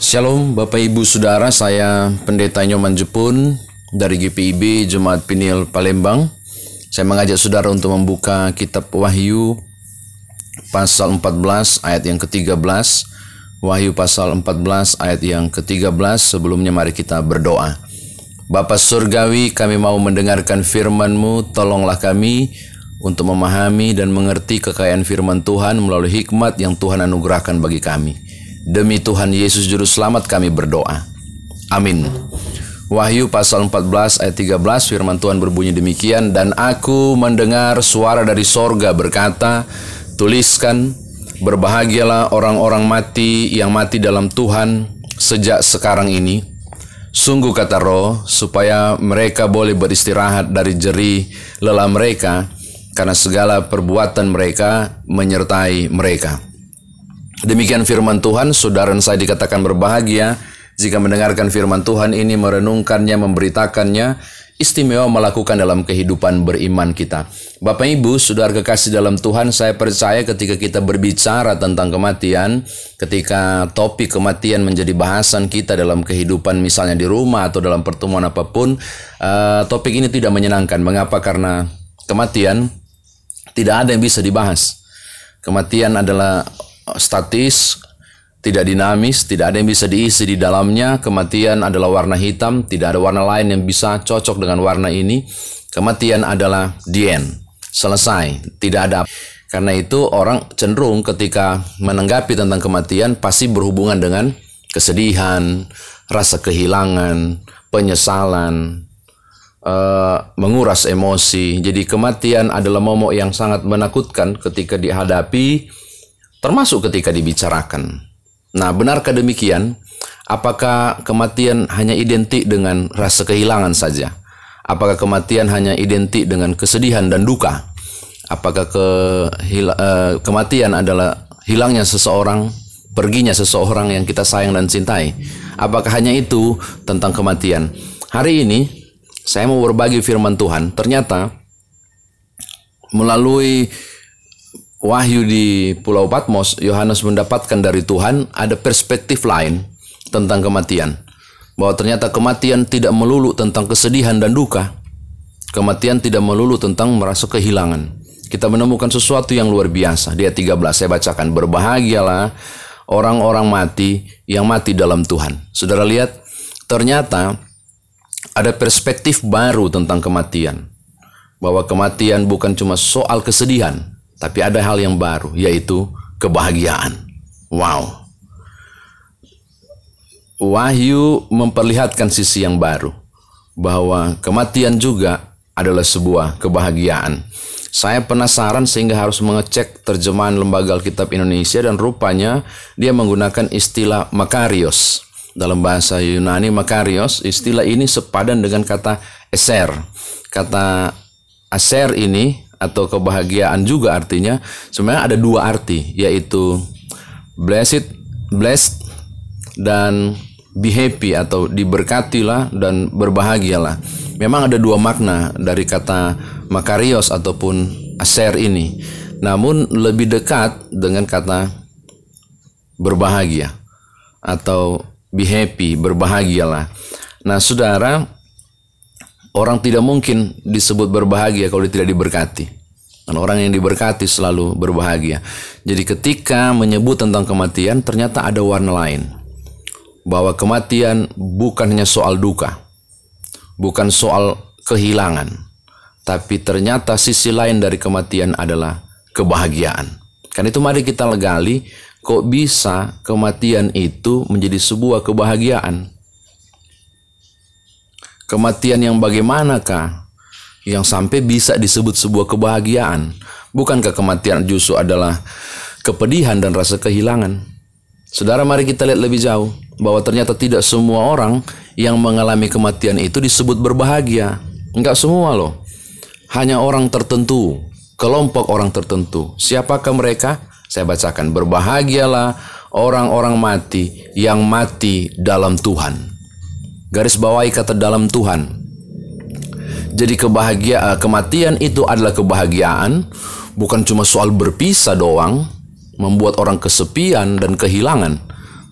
Shalom Bapak Ibu Saudara, saya Pendeta Nyoman Jepun dari GPIB Jemaat Pinil Palembang. Saya mengajak saudara untuk membuka kitab Wahyu pasal 14 ayat yang ke-13. Wahyu pasal 14 ayat yang ke-13. Sebelumnya mari kita berdoa. Bapa Surgawi, kami mau mendengarkan firman-Mu, tolonglah kami untuk memahami dan mengerti kekayaan firman Tuhan melalui hikmat yang Tuhan anugerahkan bagi kami. Demi Tuhan Yesus Juru Selamat kami berdoa. Amin. Wahyu pasal 14 ayat 13 firman Tuhan berbunyi demikian dan aku mendengar suara dari sorga berkata tuliskan berbahagialah orang-orang mati yang mati dalam Tuhan sejak sekarang ini Sungguh kata roh, supaya mereka boleh beristirahat dari jerih lelah mereka, karena segala perbuatan mereka menyertai mereka. Demikian firman Tuhan, saudara saya dikatakan berbahagia jika mendengarkan firman Tuhan ini, merenungkannya, memberitakannya, istimewa melakukan dalam kehidupan beriman kita. Bapak Ibu, saudara kekasih dalam Tuhan, saya percaya ketika kita berbicara tentang kematian, ketika topik kematian menjadi bahasan kita dalam kehidupan misalnya di rumah atau dalam pertemuan apa pun, uh, topik ini tidak menyenangkan. Mengapa? Karena kematian tidak ada yang bisa dibahas. Kematian adalah statis, tidak dinamis, tidak ada yang bisa diisi di dalamnya. Kematian adalah warna hitam, tidak ada warna lain yang bisa cocok dengan warna ini. Kematian adalah the selesai, tidak ada. Karena itu orang cenderung ketika menanggapi tentang kematian pasti berhubungan dengan kesedihan, rasa kehilangan, penyesalan, uh, menguras emosi. Jadi kematian adalah momok yang sangat menakutkan ketika dihadapi, termasuk ketika dibicarakan. Nah, benarkah demikian? Apakah kematian hanya identik dengan rasa kehilangan saja? Apakah kematian hanya identik dengan kesedihan dan duka? Apakah ke, uh, kematian adalah hilangnya seseorang, perginya seseorang yang kita sayang dan cintai? Apakah hanya itu tentang kematian? Hari ini saya mau berbagi firman Tuhan. Ternyata melalui wahyu di Pulau Patmos, Yohanes mendapatkan dari Tuhan ada perspektif lain tentang kematian. Bahwa ternyata kematian tidak melulu tentang kesedihan dan duka. Kematian tidak melulu tentang merasa kehilangan. Kita menemukan sesuatu yang luar biasa. Dia 13 saya bacakan. Berbahagialah orang-orang mati yang mati dalam Tuhan. Saudara lihat, ternyata ada perspektif baru tentang kematian. Bahwa kematian bukan cuma soal kesedihan, tapi ada hal yang baru, yaitu kebahagiaan. Wow. Wahyu memperlihatkan sisi yang baru. Bahwa kematian juga adalah sebuah kebahagiaan. Saya penasaran sehingga harus mengecek terjemahan Lembaga Alkitab Indonesia dan rupanya dia menggunakan istilah makarios. Dalam bahasa Yunani makarios, istilah ini sepadan dengan kata eser. Kata aser ini atau kebahagiaan juga artinya sebenarnya ada dua arti yaitu blessed blessed dan be happy atau diberkatilah dan berbahagialah. Memang ada dua makna dari kata makarios ataupun aser ini. Namun lebih dekat dengan kata berbahagia atau be happy, berbahagialah. Nah, Saudara, Orang tidak mungkin disebut berbahagia kalau dia tidak diberkati. Dan orang yang diberkati selalu berbahagia. Jadi ketika menyebut tentang kematian, ternyata ada warna lain. Bahwa kematian bukan hanya soal duka. Bukan soal kehilangan. Tapi ternyata sisi lain dari kematian adalah kebahagiaan. Kan itu mari kita legali, kok bisa kematian itu menjadi sebuah kebahagiaan. Kematian yang bagaimanakah yang sampai bisa disebut sebuah kebahagiaan? Bukankah kematian justru adalah kepedihan dan rasa kehilangan? Saudara, mari kita lihat lebih jauh bahwa ternyata tidak semua orang yang mengalami kematian itu disebut berbahagia. Enggak semua loh. Hanya orang tertentu, kelompok orang tertentu. Siapakah mereka? Saya bacakan, berbahagialah orang-orang mati yang mati dalam Tuhan. Garis bawahi kata dalam Tuhan. Jadi kebahagiaan, kematian itu adalah kebahagiaan, bukan cuma soal berpisah doang, membuat orang kesepian dan kehilangan,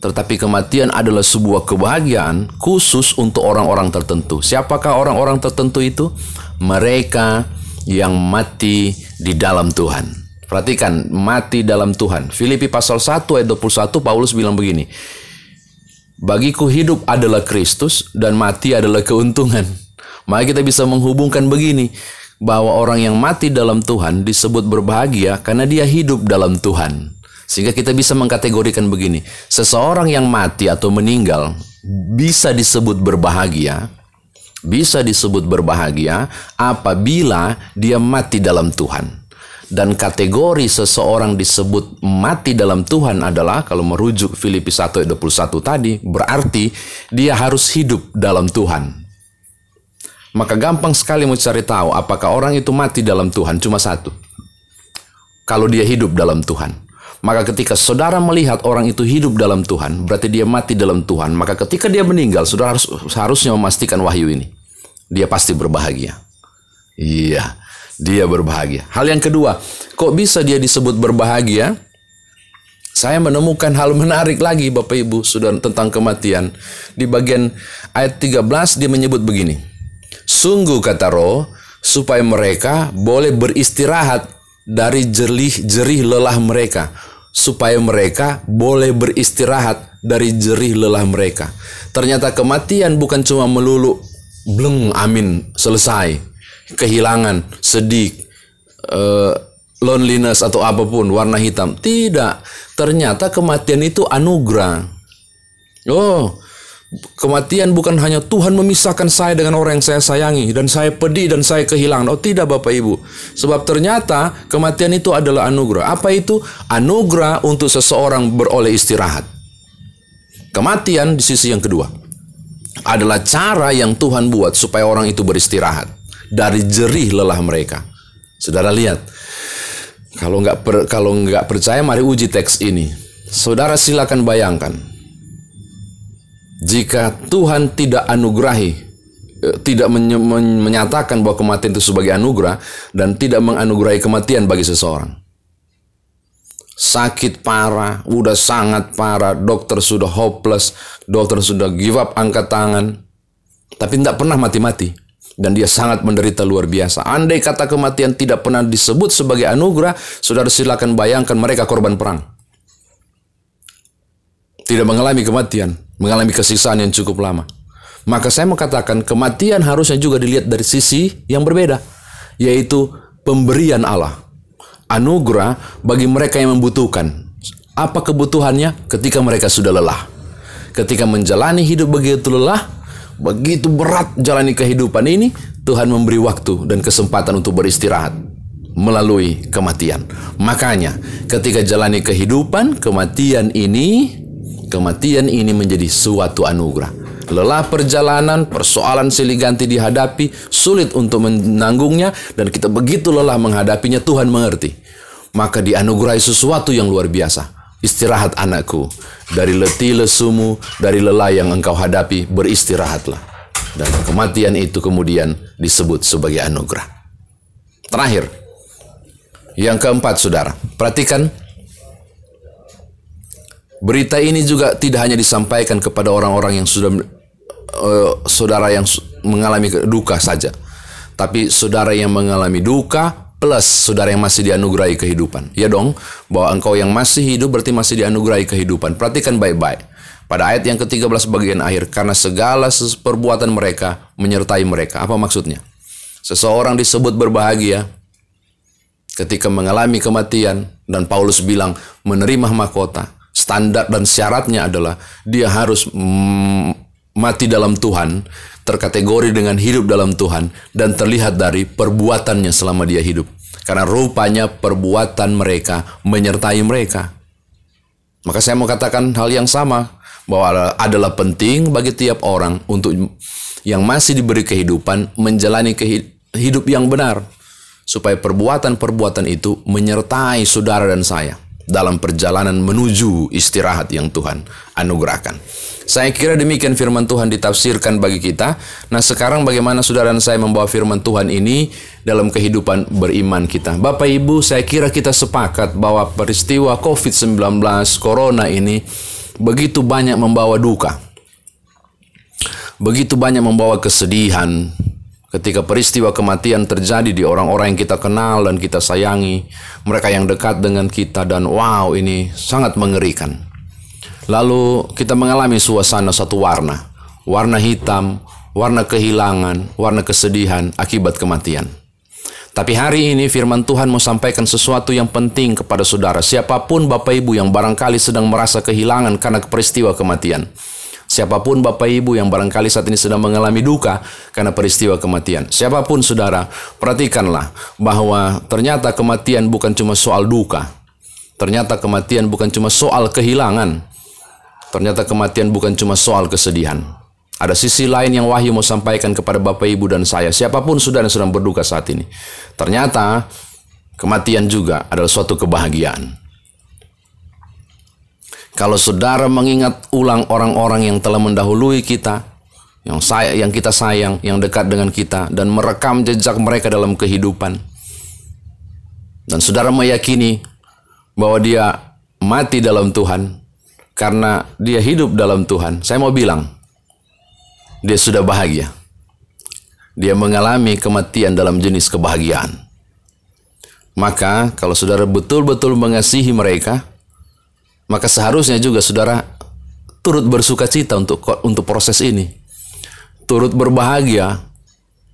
tetapi kematian adalah sebuah kebahagiaan khusus untuk orang-orang tertentu. Siapakah orang-orang tertentu itu? Mereka yang mati di dalam Tuhan. Perhatikan, mati dalam Tuhan. Filipi pasal 1 ayat 21 Paulus bilang begini. Bagiku hidup adalah Kristus dan mati adalah keuntungan. Maka kita bisa menghubungkan begini bahwa orang yang mati dalam Tuhan disebut berbahagia karena dia hidup dalam Tuhan. Sehingga kita bisa mengkategorikan begini, seseorang yang mati atau meninggal bisa disebut berbahagia, bisa disebut berbahagia apabila dia mati dalam Tuhan. Dan kategori seseorang disebut mati dalam Tuhan adalah kalau merujuk Filipi 1 ayat 21 tadi, berarti dia harus hidup dalam Tuhan. Maka gampang sekali mau cari tahu apakah orang itu mati dalam Tuhan cuma satu. Kalau dia hidup dalam Tuhan. Maka ketika saudara melihat orang itu hidup dalam Tuhan, berarti dia mati dalam Tuhan. Maka ketika dia meninggal, saudara harus, seharusnya memastikan wahyu ini. Dia pasti berbahagia. Iya, dia berbahagia. Hal yang kedua, kok bisa dia disebut berbahagia? Saya menemukan hal menarik lagi Bapak Ibu sudah tentang kematian. Di bagian ayat 13 dia menyebut begini. Sungguh kata roh, supaya mereka boleh beristirahat dari jerih-jerih lelah mereka supaya mereka boleh beristirahat dari jerih lelah mereka. Ternyata kematian bukan cuma melulu bleng amin selesai kehilangan sedih uh, loneliness atau apa pun warna hitam tidak ternyata kematian itu anugerah oh Kematian bukan hanya Tuhan memisahkan saya dengan orang yang saya sayangi dan saya pedih dan saya kehilangan. Oh tidak Bapak Ibu. Sebab ternyata kematian itu adalah anugerah. Apa itu? Anugerah untuk seseorang beroleh istirahat. Kematian di sisi yang kedua adalah cara yang Tuhan buat supaya orang itu beristirahat dari jerih lelah mereka. Saudara lihat, kalau nggak per, kalau nggak percaya, mari uji teks ini. Saudara silakan bayangkan, jika Tuhan tidak anugerahi, eh, tidak menyatakan bahwa kematian itu sebagai anugerah dan tidak menganugerahi kematian bagi seseorang. Sakit parah, udah sangat parah, dokter sudah hopeless, dokter sudah give up angkat tangan, tapi tidak pernah mati-mati. Dan dia sangat menderita luar biasa. Andai kata kematian tidak pernah disebut sebagai anugerah, saudara silakan bayangkan mereka korban perang. Tidak mengalami kematian, mengalami kesisaan yang cukup lama. Maka saya mau katakan kematian harusnya juga dilihat dari sisi yang berbeda, yaitu pemberian Allah. Anugerah bagi mereka yang membutuhkan. Apa kebutuhannya ketika mereka sudah lelah? Ketika menjalani hidup begitu lelah, begitu berat jalani kehidupan ini, Tuhan memberi waktu dan kesempatan untuk beristirahat melalui kematian. Makanya, ketika jalani kehidupan, kematian ini Kematian ini menjadi suatu anugerah. Lelah perjalanan, persoalan silih ganti dihadapi, sulit untuk menanggungnya, dan kita begitu lelah menghadapinya, Tuhan mengerti. Maka dianugerahi sesuatu yang luar biasa. Istirahat anakku, dari letih lesumu, dari lelah yang engkau hadapi, beristirahatlah. Dan kematian itu kemudian disebut sebagai anugerah. Terakhir, yang keempat saudara, perhatikan. Berita ini juga tidak hanya disampaikan kepada orang-orang yang sudah uh, saudara yang mengalami duka saja, tapi saudara yang mengalami duka plus saudara yang masih dianugerahi kehidupan. Ya dong, bahwa engkau yang masih hidup berarti masih dianugerahi kehidupan. Perhatikan baik-baik. Pada ayat yang ke-13 bagian akhir, karena segala perbuatan mereka menyertai mereka. Apa maksudnya? Seseorang disebut berbahagia ketika mengalami kematian dan Paulus bilang menerima mahkota standar dan syaratnya adalah dia harus mm, mati dalam Tuhan, terkategori dengan hidup dalam Tuhan, dan terlihat dari perbuatannya selama dia hidup. Karena rupanya perbuatan mereka menyertai mereka. Maka saya mau katakan hal yang sama, bahwa adalah penting bagi tiap orang untuk yang masih diberi kehidupan menjalani hidup yang benar supaya perbuatan-perbuatan itu menyertai saudara dan saya dalam perjalanan menuju istirahat yang Tuhan anugerahkan. Saya kira demikian firman Tuhan ditafsirkan bagi kita. Nah sekarang bagaimana saudara dan saya membawa firman Tuhan ini dalam kehidupan beriman kita. Bapak Ibu saya kira kita sepakat bahwa peristiwa COVID-19 Corona ini begitu banyak membawa duka. Begitu banyak membawa kesedihan ketika peristiwa kematian terjadi di orang-orang yang kita kenal dan kita sayangi, mereka yang dekat dengan kita dan wow ini sangat mengerikan. Lalu kita mengalami suasana satu warna, warna hitam, warna kehilangan, warna kesedihan akibat kematian. Tapi hari ini firman Tuhan mau sampaikan sesuatu yang penting kepada saudara. Siapa pun Bapak Ibu yang barangkali sedang merasa kehilangan karena peristiwa kematian. Siapa pun Bapak Ibu yang barangkali saat ini sedang mengalami duka karena peristiwa kematian. Siapa pun saudara, perhatikanlah bahwa ternyata kematian bukan cuma soal duka. Ternyata kematian bukan cuma soal kehilangan. Ternyata kematian bukan cuma soal kesedihan. Ada sisi lain yang Wahyu mau sampaikan kepada Bapak Ibu dan saya, siapa pun sudah yang sedang berduka saat ini. Ternyata kematian juga adalah suatu kebahagiaan. Kalau saudara mengingat ulang orang-orang yang telah mendahului kita, yang saya yang kita sayang, yang dekat dengan kita dan merekam jejak mereka dalam kehidupan. Dan saudara meyakini bahwa dia mati dalam Tuhan karena dia hidup dalam Tuhan. Saya mau bilang, dia sudah bahagia. Dia mengalami kematian dalam jenis kebahagiaan. Maka kalau saudara betul-betul mengasihi mereka, maka seharusnya juga saudara turut bersuka cita untuk untuk proses ini. Turut berbahagia.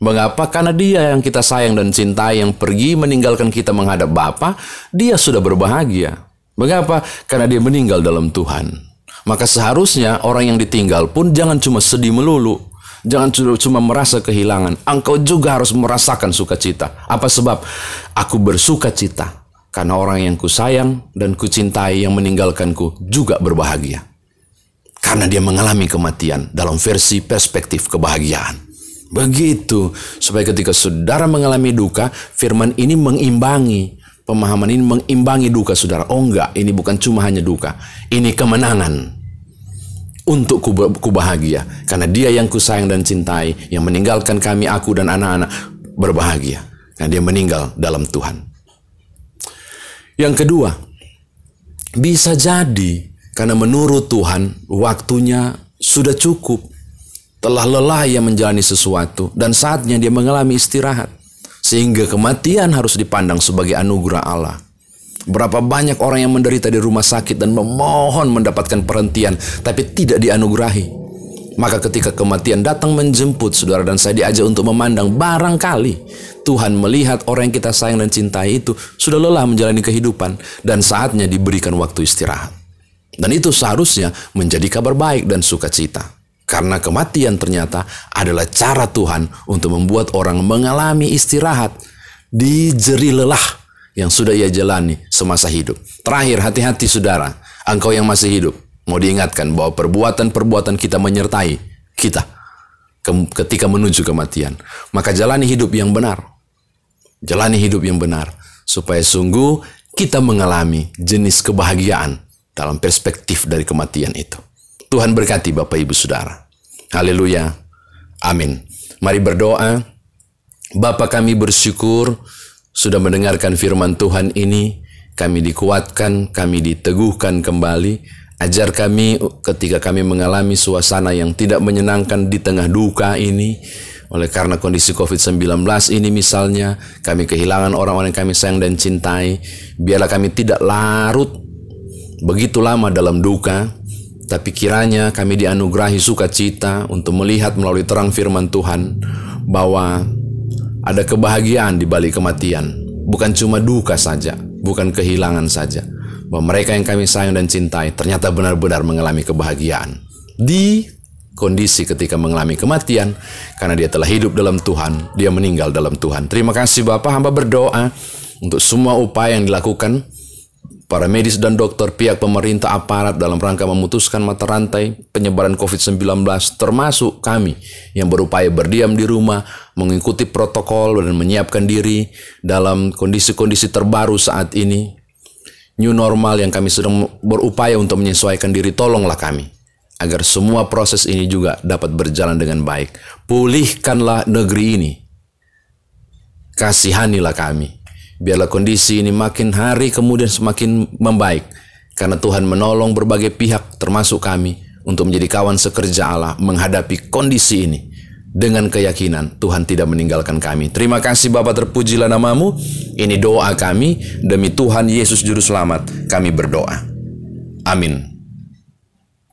Mengapa? Karena dia yang kita sayang dan cintai yang pergi meninggalkan kita menghadap Bapa, dia sudah berbahagia. Mengapa? Karena dia meninggal dalam Tuhan. Maka seharusnya orang yang ditinggal pun jangan cuma sedih melulu. Jangan cuma merasa kehilangan. Engkau juga harus merasakan sukacita. Apa sebab? Aku bersuka cita. Karena orang yang kusayang dan kucintai yang meninggalkanku juga berbahagia. Karena dia mengalami kematian dalam versi perspektif kebahagiaan. Begitu. Supaya ketika saudara mengalami duka, firman ini mengimbangi pemahaman ini mengimbangi duka saudara. Oh enggak, ini bukan cuma hanya duka. Ini kemenangan. Untuk ku, ku bahagia. Karena dia yang ku sayang dan cintai. Yang meninggalkan kami, aku dan anak-anak berbahagia. Karena dia meninggal dalam Tuhan. Yang kedua, bisa jadi karena menurut Tuhan waktunya sudah cukup. Telah lelah ia menjalani sesuatu dan saatnya dia mengalami istirahat. Sehingga kematian harus dipandang sebagai anugerah Allah. Berapa banyak orang yang menderita di rumah sakit dan memohon mendapatkan perhentian, tapi tidak dianugerahi. Maka ketika kematian datang menjemput saudara dan saya diajak untuk memandang barangkali Tuhan melihat orang yang kita sayang dan cintai itu sudah lelah menjalani kehidupan dan saatnya diberikan waktu istirahat. Dan itu seharusnya menjadi kabar baik dan sukacita. Karena kematian ternyata adalah cara Tuhan untuk membuat orang mengalami istirahat di jeri lelah yang sudah ia jalani semasa hidup. Terakhir, hati-hati saudara, engkau yang masih hidup. Mau diingatkan bahwa perbuatan-perbuatan kita menyertai kita ketika menuju kematian. Maka jalani hidup yang benar. Jalani hidup yang benar. Supaya sungguh kita mengalami jenis kebahagiaan dalam perspektif dari kematian itu. Tuhan berkati Bapak Ibu Saudara. Haleluya. Amin. Mari berdoa. Bapa kami bersyukur sudah mendengarkan firman Tuhan ini. Kami dikuatkan, kami diteguhkan kembali. Ajar kami ketika kami mengalami suasana yang tidak menyenangkan di tengah duka ini. Oleh karena kondisi COVID-19 ini misalnya, kami kehilangan orang-orang yang kami sayang dan cintai. Biarlah kami tidak larut begitu lama dalam duka, tapi kiranya kami dianugerahi sukacita untuk melihat melalui terang firman Tuhan bahwa ada kebahagiaan di balik kematian. Bukan cuma duka saja, bukan kehilangan saja. Bahwa mereka yang kami sayang dan cintai ternyata benar-benar mengalami kebahagiaan. Di kondisi ketika mengalami kematian karena dia telah hidup dalam Tuhan, dia meninggal dalam Tuhan. Terima kasih Bapak, hamba berdoa untuk semua upaya yang dilakukan para medis dan dokter, pihak pemerintah, aparat dalam rangka memutuskan mata rantai penyebaran COVID-19 termasuk kami yang berupaya berdiam di rumah, mengikuti protokol dan menyiapkan diri dalam kondisi-kondisi terbaru saat ini. New normal yang kami sedang berupaya untuk menyesuaikan diri, tolonglah kami agar semua proses ini juga dapat berjalan dengan baik. Pulihkanlah negeri ini. Kasihanilah kami Biarlah kondisi ini makin hari kemudian semakin membaik. Karena Tuhan menolong berbagai pihak termasuk kami untuk menjadi kawan sekerja Allah menghadapi kondisi ini. Dengan keyakinan Tuhan tidak meninggalkan kami. Terima kasih Bapak terpujilah namamu. Ini doa kami demi Tuhan Yesus Juru Selamat. Kami berdoa. Amin.